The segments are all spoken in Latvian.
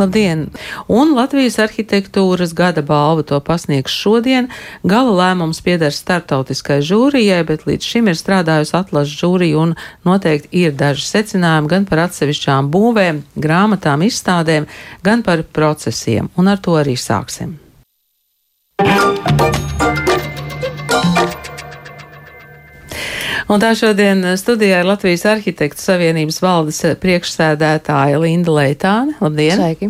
Labdien! Un Latvijas arhitektūras gada balvu to pasniegs šodien. Gala lēmums pieder starptautiskai žūrijai, bet līdz šim ir strādājusi atlases žūrija un noteikti ir daži secinājumi gan par atsevišķām būvēm, grāmatām, izstādēm, gan par procesiem. Un ar to arī sāksim. Un tā šodien studijā ir Latvijas Arhitektu Savienības valdes priekšsēdētāja Linda Leitāne. Labdien! Sveiki!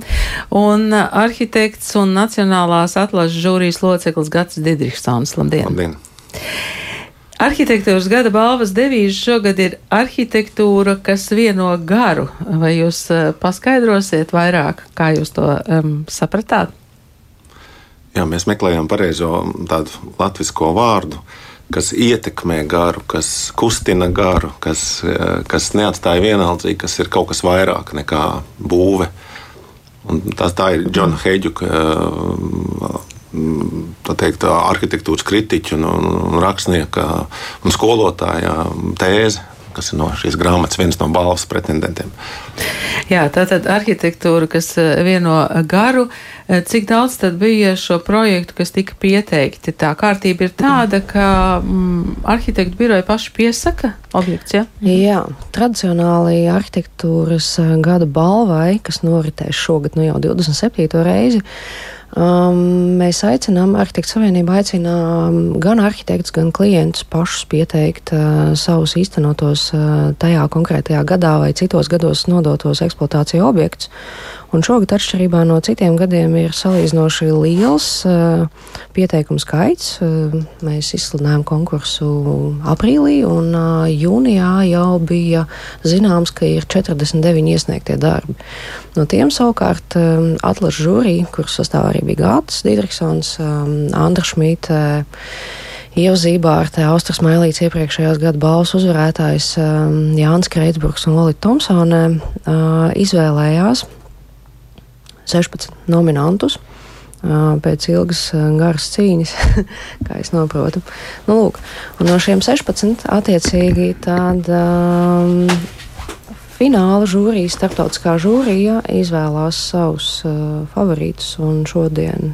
Un arhitekts un Nacionālās atlases žūrijas loceklis Gats Didriksons. Labdien! Labdien. Arhitektūras gada balvas devīze šogad ir arhitektūra, kas vieno garu. Vai jūs uh, paskaidrosiet vairāk, kā jūs to um, sapratāt? Jā, mēs meklējam pareizo tādu latviešu vārdu. Uh, kas ietekmē garu, kas kustina garu, kas, eh, kas neatstāja vienaldzīgi, kas ir kaut kas vairāk nekā būve. Un tas tā ir Džona Heģuka eh, teikt, arhitektūras kritiķa un, un rakstnieka un skolotāja tēze kas ir no šīs grāmatas viens no balvas pretendentiem. Jā, tā tad arhitektūra, kas eh, vieno garu, eh, cik daudz tad bija šo projektu, kas tika pieteikti? Tā kārtība ir tāda, ka mm, arhitektu biroja paši piesaka objekts, ja? Jā, tradicionāli arhitektūras eh, gada balvai, kas noritēs šogad nu jau 27. reizi, Um, mēs aicinām, Arhitektu Savienība aicina um, gan arhitektus, gan klientus pašus pieteikt uh, savus īstenotos uh, tajā konkrētajā gadā vai citos gados nodotos eksploatāciju objektus. Un šogad, atšķirībā no citiem gadiem, ir salīdzinoši liels uh, pieteikumu skaits. Uh, mēs izsludinājām konkursu aprīlī, un uh, jūnijā jau bija zināms, ka ir 49 iesniegtie darbi. No tiem savukārt um, atlaša žūrija, kuras sastāvā arī bija Gātas Dīdriksons, um, Andra Šmīte. Ieva Zībārte, Austras Mailīts iepriekšējās gada balvas uzvarētājs um, Jānis Kreitsburgs un Lolita Tomsone uh, izvēlējās 16 nominantus. Pēc ilgas, garas cīņas, kā es saprotu. Nu, lūk, no šiem 16 attiecīgi tāda um, fināla žūrija, starptautiskā žūrija izvēlās savus uh, favorītus un šodien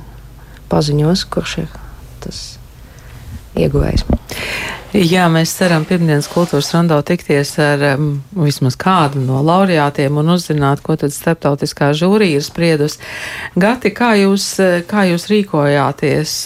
paziņos, kurš ir tas ieguvējs. Jā, mēs ceram pirmdienas kultūras rondo tikties ar um, vismaz kādu no laureātiem un uzzināt, ko tad starptautiskā žūrija ir spriedus. Gati, kā jūs, kā jūs rīkojāties?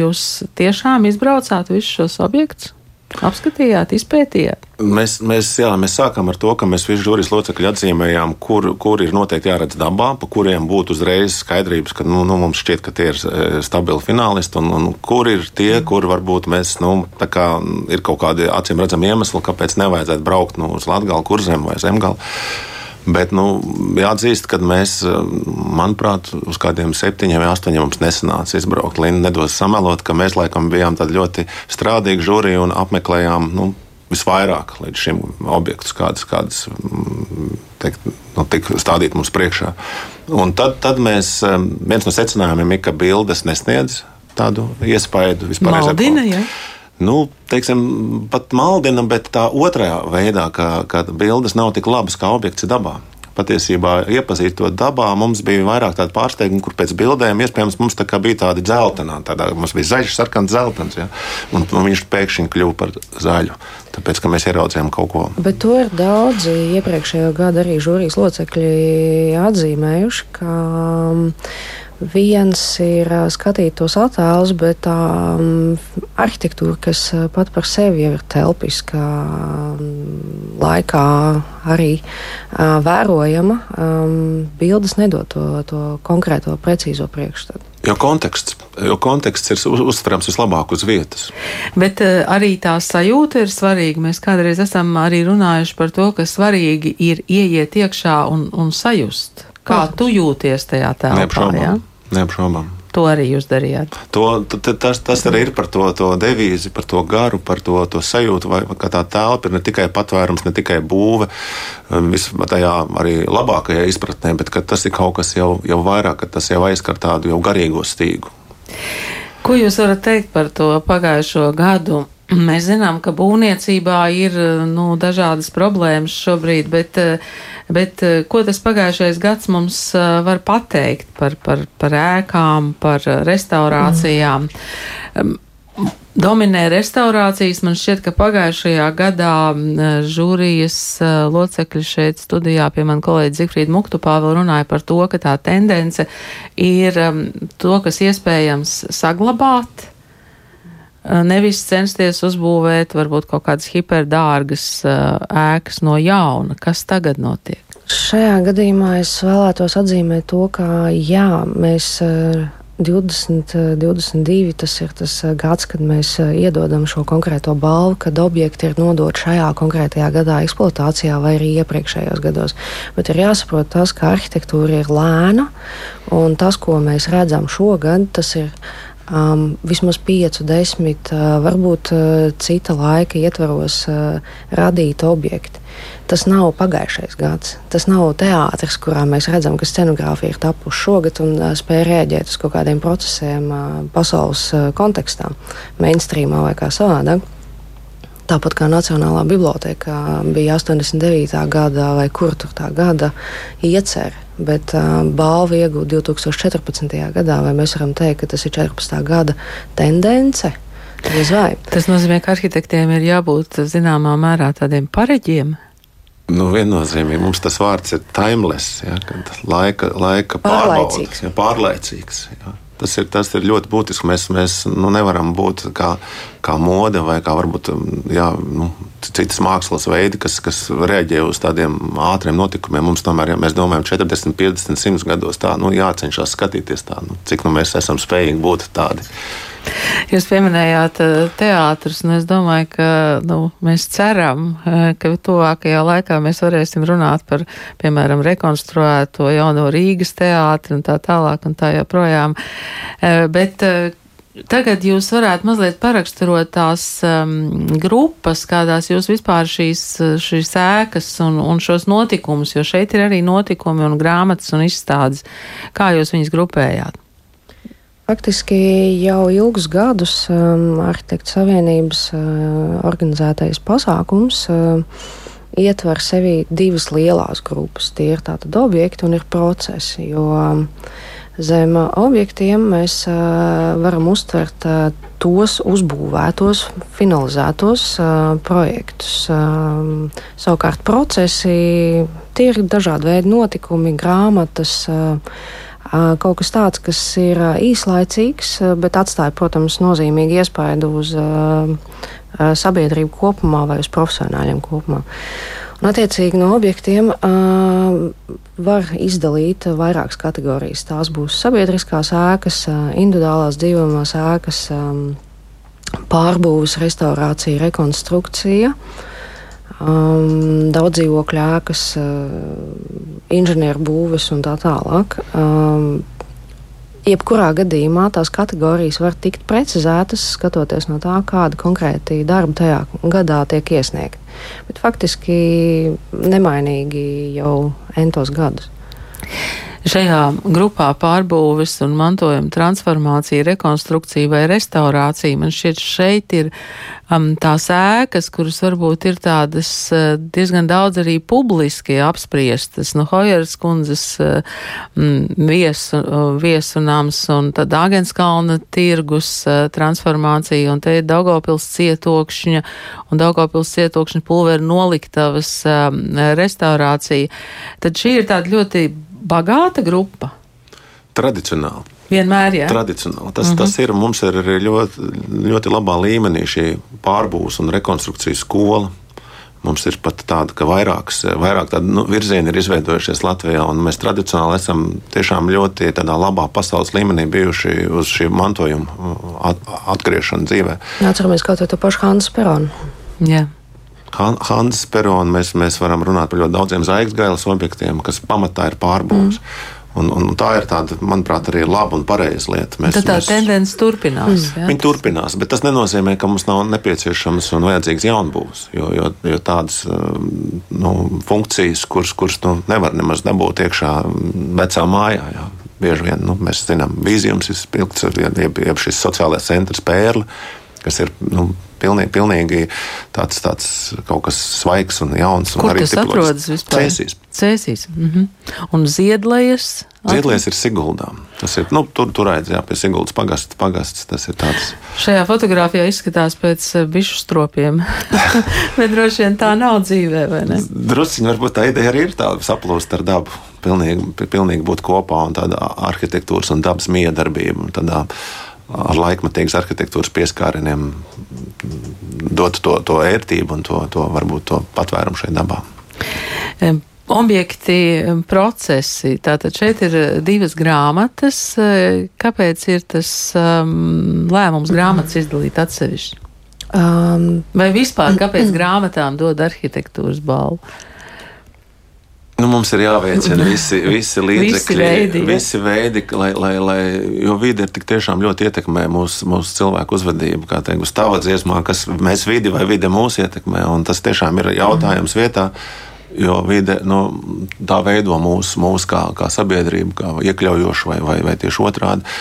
Jūs tiešām izbraucāt visus šos objektus? Apskatījāt, izpētījāt? Mēs, mēs, jā, mēs sākām ar to, ka mēs visi žūrijas locekļi atzīmējām, kur, kur ir noteikti jāredz dabā, pa kuriem būtu uzreiz skaidrības, ka nu, nu, mums šķiet, ka tie ir e, stabili finālisti, un, un kur ir tie, kur varbūt mēs, nu, kā, ir kaut kādi acīm redzami iemesli, kāpēc nevajadzētu braukt nu, uz Latgali, Kurzem vai Zemgali. Bet nu, jāatzīst, ka mēs, manuprāt, uz kādiem septiņiem vai astoņiem mums nesanāca izbraukt. Linda nedos samelot, ka mēs laikam bijām ļoti strādīgi žūrija un apmeklējām nu, visvairāk līdz šim objektus, kādas, kādas teikt, nu, tika stādīt mums priekšā. Un tad, tad mēs, viens no secinājumiem ir, ka bildes nesniedz tādu iespēju vispār. Maldina, ja? Nu, teiksim, pat maldina, bet tā otrā veidā, ka, ka bildes nav tik labas kā objekts dabā. Patiesībā iepazīt to dabā, mums bija vairāk tādu pārsteigumu, kur pēc bildēm iespējams mums tā bija tāda dzeltenā, tādā mums bija zaļš, sarkans, zeltains, ja? un, un viņš pēkšņi kļuva par zaļu. Tāpēc, ka mēs ieraudzījām kaut ko. Bet to ir daudzi iepriekšējo gadu arī žūrijas locekļi atzīmējuši, ka Viens ir skatīt tos attēlus, bet tā um, arhitektūra, kas pat par sevi jau ir telpiska, um, laikā arī uh, vērojama, um, bildes nedod to, to konkrēto, precīzo priekšstatu. Jo konteksts, jo konteksts ir uztverams vislabāk uz vietas. Bet uh, arī tā sajūta ir svarīga. Mēs kādreiz esam arī runājuši par to, ka svarīgi ir ieiet iekšā un, un sajust. Kā Protams. tu jūties tajā telpā? Ja? Neapšaubām. To arī jūs darījāt. To, tas, tas arī ir par to, to devīzi, par to garu, par to, to sajūtu, vai, ka tā telpa ir ne tikai patvērums, ne tikai būve, vismaz tajā arī labākajā izpratnē, bet tas ir kaut kas jau, jau vairāk, ka tas jau aizskar tādu jau garīgo stīgu. Ko jūs varat teikt par to pagājušo gadu? Mēs zinām, ka būvniecībā ir nu, dažādas problēmas šobrīd, bet, bet ko tas pagājušais gads mums var pateikt par, par, par ēkām, par restaurācijām? Mm. Dominē restaurācijas. Man šķiet, ka pagājušajā gadā žūrijas locekļi šeit studijā pie man kolēģi Zifrīda Muktupā vēl runāja par to, ka tā tendence ir to, kas iespējams saglabāt, nevis censties uzbūvēt varbūt kaut kādas hiperdārgas ēkas no jauna. Kas tagad notiek? Šajā gadījumā es vēlētos atzīmēt to, ka jā, mēs 20, 22 tas ir tas gads, kad mēs iedodam šo konkrēto balvu, kad objekti ir nodoti šajā konkrētajā gadā eksploatācijā vai arī iepriekšējos gados. Bet ir jāsaprot tas, ka arhitektūra ir lēna, un tas, ko mēs redzam šogad, tas ir um, vismaz 5, 10, uh, varbūt uh, cita laika ietvaros uh, radīti objekti. Tas nav pagājušais gads. Tas nav teātris, kurā mēs redzam, ka scenogrāfija ir tapusi šogad un uh, spēja rēģēt uz kaut kādiem procesiem uh, pasaules uh, kontekstā, mainstreamā vai kā savādāk. Tāpat kā Nacionālā biblioteka bija 89. gada vai kur tur tā gada iecerē, bet uh, balvu iegūt 2014. gadā, vai mēs varam teikt, ka tas ir 14. gada tendence? Tas nozīmē, ka arhitektiem ir jābūt zināmā mērā tādiem pareģiem. Nu, viennozīmīgi mums tas vārds ir timeless, ja, laika, laika pārlaicīgs. Ja, pārlaicīgs ja. Tas ir, tas ir ļoti būtiski. Mēs, mēs nu, nevaram būt kā, kā mode vai kā varbūt jā, nu, citas mākslas veidi, kas, kas reaģē uz tādiem ātriem notikumiem. Mums tomēr, ja mēs domājam, 40, 50, 100 gados, tā nu, jācenšas skatīties tā, nu, cik nu, mēs esam spējīgi būt tādi. Jūs pieminējāt eh, teātrus, un es domāju, ka nu, mēs ceram, eh, ka tuvākajā laikā mēs varēsim runāt par, piemēram, rekonstruēto jauno Rīgas teātri un tā tālāk un tā joprojām. Eh, bet Tagad jūs varētu mazliet paraksturot tās um, grupas, kādās jūs vispār šīs, šīs ēkas un, un šos notikumus, jo šeit ir arī notikumi un grāmatas un izstādes. Kā jūs viņus grupējāt? Faktiski jau ilgus gadus um, Arhitektu Savienības uh, organizētais pasākums uh, ietver sevi divas lielas grupas. Tie ir tātad objekti un ir procesi. Jo um, zem objektiem mēs uh, varam uztvert uh, tos uzbūvētos, finalizētos uh, projektus. Uh, savukārt procesi tie ir dažādi veidi notikumi, grāmatas. Uh, Kaut kas tāds, kas ir īslaicīgs, bet atstāja, protams, nozīmīgu iespaidu uz sabiedrību kopumā vai uz profesionāļiem kopumā. Un, attiecīgi no objektiem uh, var izdalīt vairākas kategorijas. Tās būs sabiedriskās ēkas, individuālās dzīvojamās ēkas, um, pārbūves, restaurācija, rekonstrukcija. Uh, um, daudz dzīvokļu ēkas, uh, inženieru būves un tā tālāk. Um, Jebkurā gadījumā tās kategorijas var tikt precizētas, skatoties no tā, kāda konkrēti darba tajā gadā tiek iesniegta. Bet faktiski nemainīgi jau entos gadus. Šajā grupā pārbūves un mantojuma transformācija, rekonstrukcija vai restaurācija man šķiet šeit ir um, tās ēkas, kuras varbūt ir tādas uh, diezgan daudz arī publiski apspriestas. Nu, Hojeras kundzes uh, viesu, uh, viesunāms un tad Agenskalna tirgus uh, transformācija un te ir Daugavpils cietokšņa un Daugavpils cietokšņa pulveru noliktavas um, restaurācija. Tad šī ir tāda ļoti bagāta grupa? Tradicionāli. Vienmēr, jā. Tradicionāli. Tas, mm -hmm. tas ir. Mums ir ļoti, ļoti labā līmenī šī pārbūves un rekonstrukcijas skola. Mums ir pat tāda, ka vairākas, vairāk tādu nu, virzieni ir izveidojušies Latvijā, un mēs tradicionāli esam tiešām ļoti labā pasaules līmenī bijuši uz šī mantojuma at, atgriešanu dzīvē. Atceramies kaut ko to pašu Hansu Peronu. Yeah. Hanzas peronu mēs, mēs varam runāt par ļoti daudziem zvaigznes objektiem, kas pamatā ir pārbūves. Mm. Un, un tā ir tāda, manuprāt, arī laba un pareiza lieta. Mēs, Tad tā mēs, tendence turpinās. Mm. Viņa turpinās, bet tas nenozīmē, ka mums nav nepieciešams un vajadzīgs jaunbūvs. Jo, jo, jo tādas um, nu, funkcijas, kuras, kuras nu, nevar nemaz dabūt iekšā vecā mājā. Jā. Bieži vien nu, mēs zinām, vīzijums ir spilgts, jeb, jeb šis sociālais centrs pērle kas ir nu, pilnīgi, pilnīgi tāds, tāds kaut kas svaigs un jauns. Kur un tas atrodas vispār? Cēsīs. Cēsīs. Mm -hmm. Un Ziedlejas? Ziedlēs ir Siguldā. Tas ir nu, tur, tur aiz, jā, pie Siguldas pagasts. pagasts tas ir tāds. Šajā fotografijā izskatās pēc eh, bišu stropiem. Bet droši vien tā nav dzīvē, vai ne? Drusciņi varbūt tā ideja arī ir tāda saplūst ar dabu. Pilnīgi, pilnīgi būt kopā un tāda arhitektūras un dabas miedarbība. Tādā, ar laikmatīgas arhitektūras pieskārieniem dot to, to ērtību un to, to varbūt to patvērumu šai dabā. Objekti, procesi. Tātad šeit ir divas grāmatas. Kāpēc ir tas um, lēmums grāmatas izdalīt atsevišķi? Um, Vai vispār kāpēc grāmatām dod arhitektūras balvu? Nu, mums ir jāveicina visi, visi līdzekļi, visi veidi, visi veidi lai, lai, lai, jo vide ir tik tiešām ļoti ietekmē mūsu, mūsu cilvēku uzvedību. Kā teikt, uz tava dziesmā, kas mēs vidi vai vide mūs ietekmē, un tas tiešām ir jautājums vietā. Jo vide nu, tā veido mūsu mūs kā, kā sabiedrību, kā iekļaujošu vai, vai, vai tieši otrādi.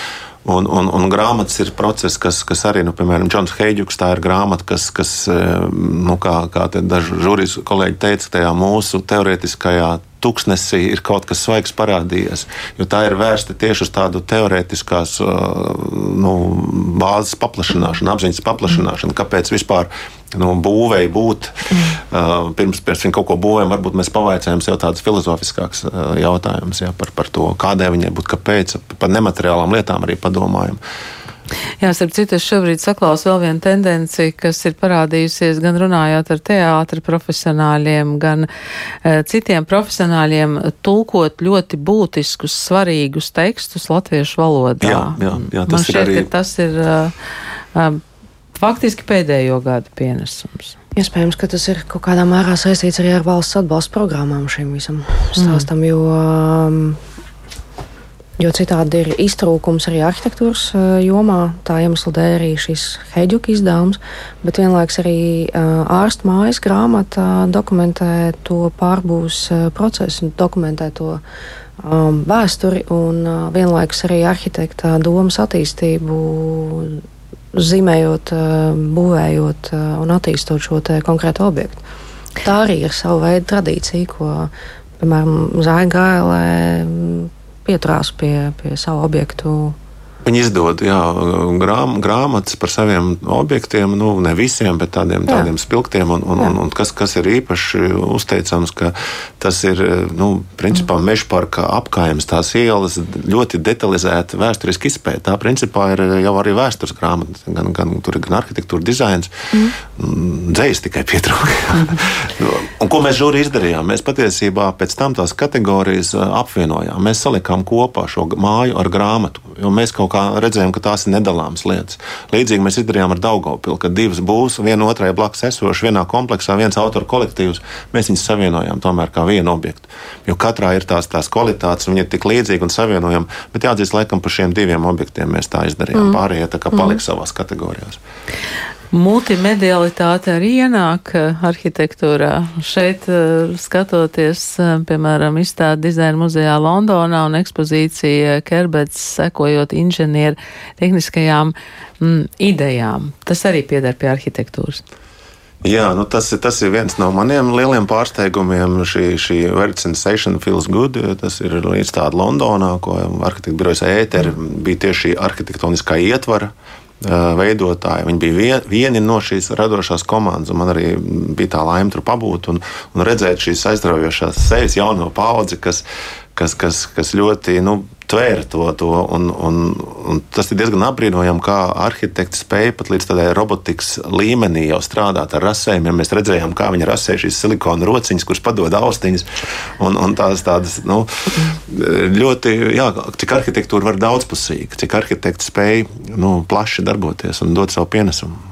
Un, un, un grāmatas ir process, kas, kas arī, nu, piemēram, Džons Heidžuks, tā ir grāmata, kas, kas nu, kā, kā daži žūrijas kolēģi teica, tajā mūsu teorētiskajā tuksnesī ir kaut kas svaigs parādījies. Tā ir vērsta tieši uz tādu teorētiskās nu, bāzes paplašināšanu, apziņas paplašināšanu. Kāpēc vispār nu, būvēja būt? Mm. Pirms, pirms viņa kaut ko būvējam, varbūt mēs pavaicājam sev tādus filozofiskākus jautājumus ja, par, par to, kādai viņai būtu, kāpēc, par nemateriālām lietām arī padomājam. Jā, starp citu, es šobrīd saklausu vēl vienu tendenci, kas ir parādījusies gan runājot ar teātra profesionāļiem, gan uh, citiem profesionāļiem, tulkot ļoti būtiskus, svarīgus tekstus latviešu valodā. Jā, jā, jā tas Man šķiet, ir arī. ka tas ir uh, faktiski pēdējo gadu pienesums. Iespējams, ka tas ir kaut kādā mērā saistīts arī ar valsts atbalsta programmām šim visam stāstam, mm. jo um, Jo citādi ir iztrūkums arī arhitektūras jomā. Tā iemesla dēļ arī šis Heidžuka izdevums, bet vienlaiks arī ārsta mājas grāmata dokumentē to pārbūves procesu, dokumentē to um, vēsturi un uh, vienlaikus arī arhitekta domas attīstību. Zīmējot, būvējot un attīstot šo konkrētu objektu. Tā arī ir sava veida tradīcija, ko, piemēram, Zāģēlē pieturās pie, pie savu objektu Viņi izdod jā, grām, grāmatas par saviem objektiem, nu, ne visiem, bet tādiem, jā. tādiem spilgtiem. Un, un, un, un kas, kas ir īpaši uzteicams, ka tas ir nu, principā mm. meža parka apgājums, tās ielas ļoti detalizēti vēsturiski izpēta. Tā principā ir jau arī vēstures grāmata, gan, gan, gan arhitektūra, dizains, mm. dzējas tikai pietrūka. Mm. un ko mēs žūri izdarījām? Mēs patiesībā pēc tam tās kategorijas apvienojām. Mēs salikām kopā šo māju ar grāmatu, jo mēs kaut kā redzējām, ka tās ir nedalāmas lietas. Līdzīgi mēs izdarījām ar Daugopilu, kad divas būs viena otrai blakus esošas vienā kompleksā, viens autoru kolektīvs. Mēs viņus savienojām tomēr kā vienu objektu. Jo katrā ir tās, tās kvalitātes, viņi ir tik līdzīgi un savienojami. Bet jāatzīst, laikam par šiem diviem objektiem mēs tā izdarījām. Mm. Pārējie tā kā palika mm. savās kategorijās. Multimedialitāte arī ienāk eh, arhitektūrā. Šeit eh, skatoties, eh, piemēram, izstādi dizaina muzejā Londonā un ekspozīcija Kerbets sekojot inženieru tehniskajām mm, idejām. Tas arī pieder pie arhitektūras. Jā, nu tas, tas ir viens no maniem lieliem pārsteigumiem. Šī, šī Word Sensation Feels Good. Tas ir izstāde Londonā, ko arhitekta birojas ēteri bija tieši šī arhitektoniskā ietvara veidotāji. Viņi bija vien, vieni no šīs radošās komandas, man arī bija tā laime tur pabūt un, un redzēt šīs aizraujošās sejas, jauno paudzi, kas, kas, kas, kas ļoti nu, tvēra to. to un, un, un tas ir diezgan apbrīnojami, kā arhitekti spēja pat līdz tādai robotikas līmenī jau strādāt ar rasējumiem. Mēs redzējām, kā viņi rasē šīs silikona rociņas, kuras padod austiņas. Un, un tās tādas nu, ļoti, jā, cik arhitektūra var daudzpusīga, cik arhitekti spēja nu, plaši darboties un dot savu pienesumu.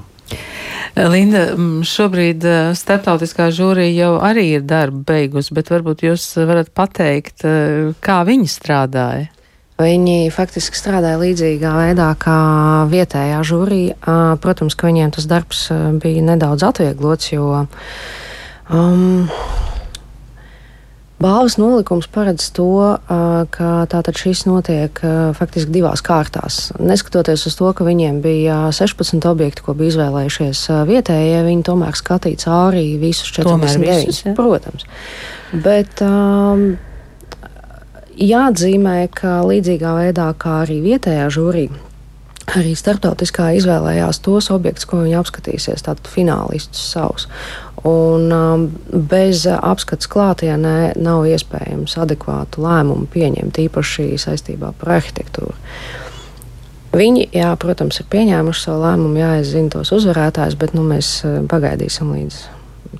Linda, šobrīd starptautiskā žūrija jau arī ir darba beigus, bet varbūt jūs varat pateikt, kā viņi strādāja? Viņi faktiski strādāja līdzīgā veidā kā vietējā žūrija. Protams, ka viņiem tas darbs bija nedaudz atvieglots, jo um, Balvas nolikums paredz to, ka tātad šis notiek faktiski divās kārtās. Neskatoties uz to, ka viņiem bija 16 objekti, ko bija izvēlējušies vietējie, viņi tomēr skatīja cauri visus 49. Ja? Protams. Bet um, jāatzīmē, ka līdzīgā veidā kā arī vietējā žūrija arī starptautiskā izvēlējās tos objektus, ko viņi apskatīsies, tātad finālistus savus. Un um, bez apskates klātienē nav iespējams adekvātu lēmumu pieņemt, īpaši saistībā par arhitektūru. Viņi, jā, protams, ir pieņēmuši savu lēmumu, jāizzina tos uzvarētājus, bet nu, mēs uh, pagaidīsim līdz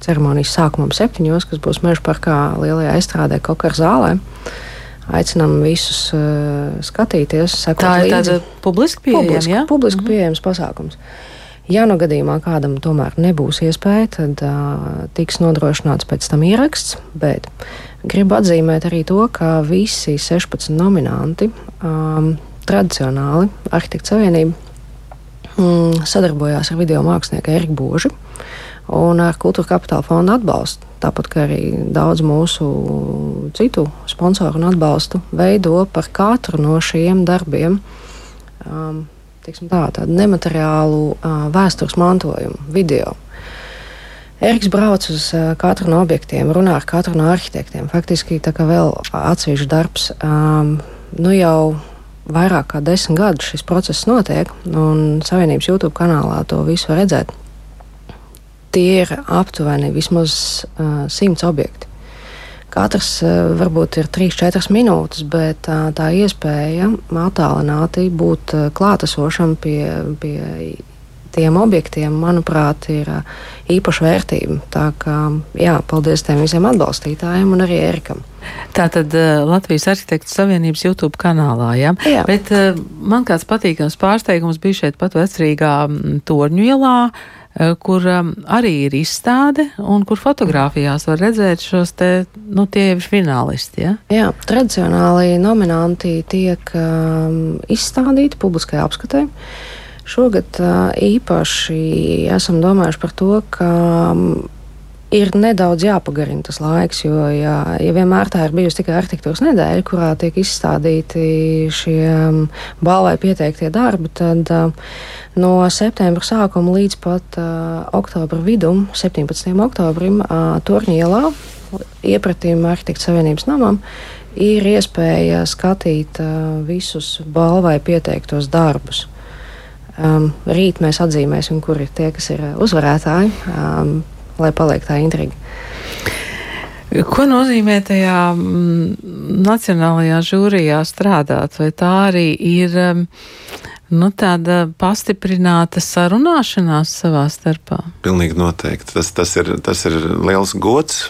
ceremonijas sākumam septiņos, kas būs Meža parkā lielajā estrādē Kokar zālē. Uh, Aicinām visus uh, skatīties, sekot Tā ir līdzi. tāda publiski pieejama, publiski, ja? publiski mm -hmm. pieejams pasākums. Ja nu gadījumā kādam tomēr nebūs iespēja, tad uh, tiks nodrošināts pēc tam ieraksts, bet gribu atzīmēt arī to, ka visi 16 nominanti um, tradicionāli Arhitekta Savienība mm, sadarbojās ar video mākslinieku Eriku Božu un ar Kultūra Kapitāla fonda atbalstu. Tāpat kā arī daudz mūsu citu sponsoru un atbalstu veido par katru no šiem darbiem um, tā, tādu nemateriālu uh, vēstures mantojumu, video. Eriks brauc uz uh, katru no objektiem, runā ar katru no arhitektiem. Faktiski tā kā vēl atsevišķs darbs. Um, nu jau vairāk kā desmit gadus šis process notiek, un Savienības YouTube kanālā to visu var redzēt tie ir aptuveni vismaz uh, simts objekti. Katrs uh, varbūt ir 3-4 minūtes, bet uh, tā iespēja attālināti būt uh, klātesošam pie, pie tiem objektiem, manuprāt, ir uh, īpaša vērtība. Tā kā jā, paldies tiem visiem atbalstītājiem un arī Erikam. Tā tad uh, Latvijas Arhitektu Savienības YouTube kanālā, ja? Jā. Bet uh, man kāds patīkams pārsteigums bija šeit pat vecrīgā Torņu ielā. Uh, kur um, arī ir izstāde un kur fotografijās var redzēt šos te, nu, tie ir finālisti. Ja? Jā, tradicionāli nominanti tiek um, izstādīti publiskajā apskatē. Šogad uh, īpaši esam domājuši par to, ka um, ir nedaudz jāpagarina tas laiks, jo, ja, ja vienmēr tā ir bijusi tikai arhitektūras nedēļa, kurā tiek izstādīti šie balvai pieteiktie darbi, tad no septembra sākuma līdz pat uh, oktobra vidum, 17. oktobrim, uh, Torņielā, iepratīm Arhitektu Savienības namam, ir iespēja skatīt uh, visus balvai pieteiktos darbus. Um, rīt mēs atzīmēsim, kuri ir tie, kas ir uzvarētāji. Um, lai paliek tā intriga. Ko nozīmē tajā mm, nacionālajā žūrijā strādāt? Vai tā arī ir mm, nu, tāda pastiprināta sarunāšanās savā starpā? Pilnīgi noteikti. Tas, tas, ir, tas ir liels gods,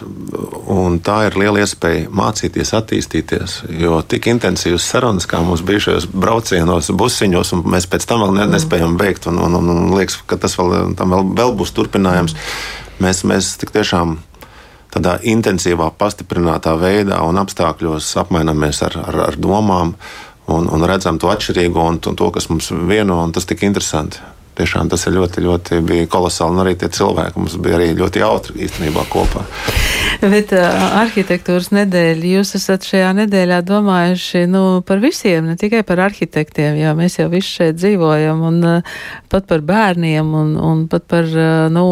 un tā ir liela iespēja mācīties, attīstīties. Jo tik intensīvas sarunas, kā mums bija šajos braucienos, busiņos, un mēs pēc tam vēl ne, nespējam beigt, un, un, un, un liekas, ka tas vēl, vēl, vēl būs turpinājums. Mm Mēs, mēs tik tiešām tādā intensīvā, pastiprinātā veidā un apstākļos apmainamies ar, ar, ar domām un, un redzam to atšķirīgo un to, to, kas mums vieno, un tas tik interesanti. Tiešām tas ir ļoti, ļoti kolosāli. Un arī tie cilvēki mums bija arī ļoti jautri īstenībā kopā. Bet uh, arhitektūras nedēļa, jūs esat šajā nedēļā domājuši nu, par visiem, ne tikai par arhitektiem, jo mēs jau visi šeit dzīvojam, un uh, pat par bērniem, un, un pat par uh, nu,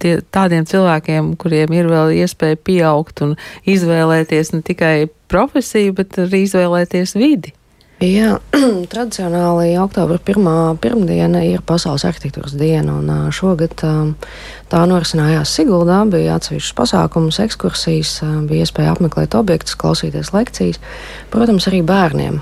tie, tādiem cilvēkiem, kuriem ir vēl iespēja pieaugt un izvēlēties ne tikai profesiju, bet arī izvēlēties vidi. Jā, tradicionāli oktobra pirmā pirmdiena ir Pasaules arhitektūras diena, un šogad tā norisinājās Siguldā. Bija atsevišķs pasākums, ekskursijas, bija iespēja apmeklēt objektus, klausīties lekcijas. Protams, arī bērniem.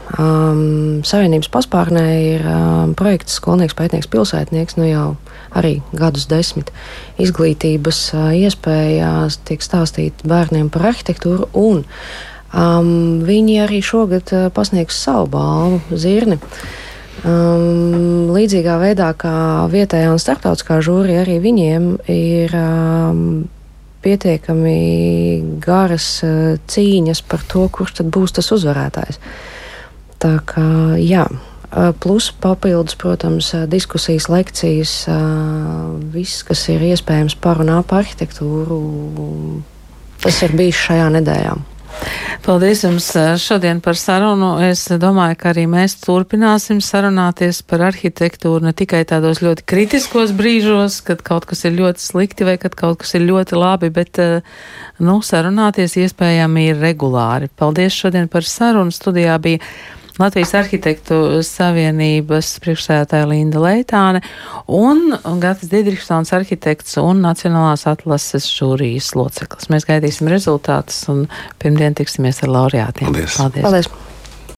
Savienības paspārnē ir projekts Skolnieks, pētnieks, pilsētnieks, nu jau arī gadus desmit izglītības iespējās tiek stāstīt bērniem par arhitektūru un Um, viņi arī šogad uh, pasniegs savu balvu zirni. Um, līdzīgā veidā kā vietējā un starptautiskā žūrija, arī viņiem ir um, pietiekami garas uh, cīņas par to, kurš tad būs tas uzvarētājs. Tā kā jā. Uh, plus papildus, protams, diskusijas, lekcijas, uh, viss, kas ir iespējams par un ap arhitektūru, tas ir bijis šajā nedēļā. Paldies jums šodien par sarunu. Es domāju, ka arī mēs turpināsim sarunāties par arhitektūru ne tikai tādos ļoti kritiskos brīžos, kad kaut kas ir ļoti slikti vai kad kaut kas ir ļoti labi, bet, nu, sarunāties iespējami ir regulāri. Paldies šodien par sarunu. Studijā bija Latvijas Arhitektu Savienības priekšsēdētāja Linda Leitāne un Gatis Didriksons arhitekts un Nacionālās atlases žūrijas loceklis. Mēs gaidīsim rezultātus un pirmdien tiksimies ar laureātiem. Paldies! Paldies. Paldies.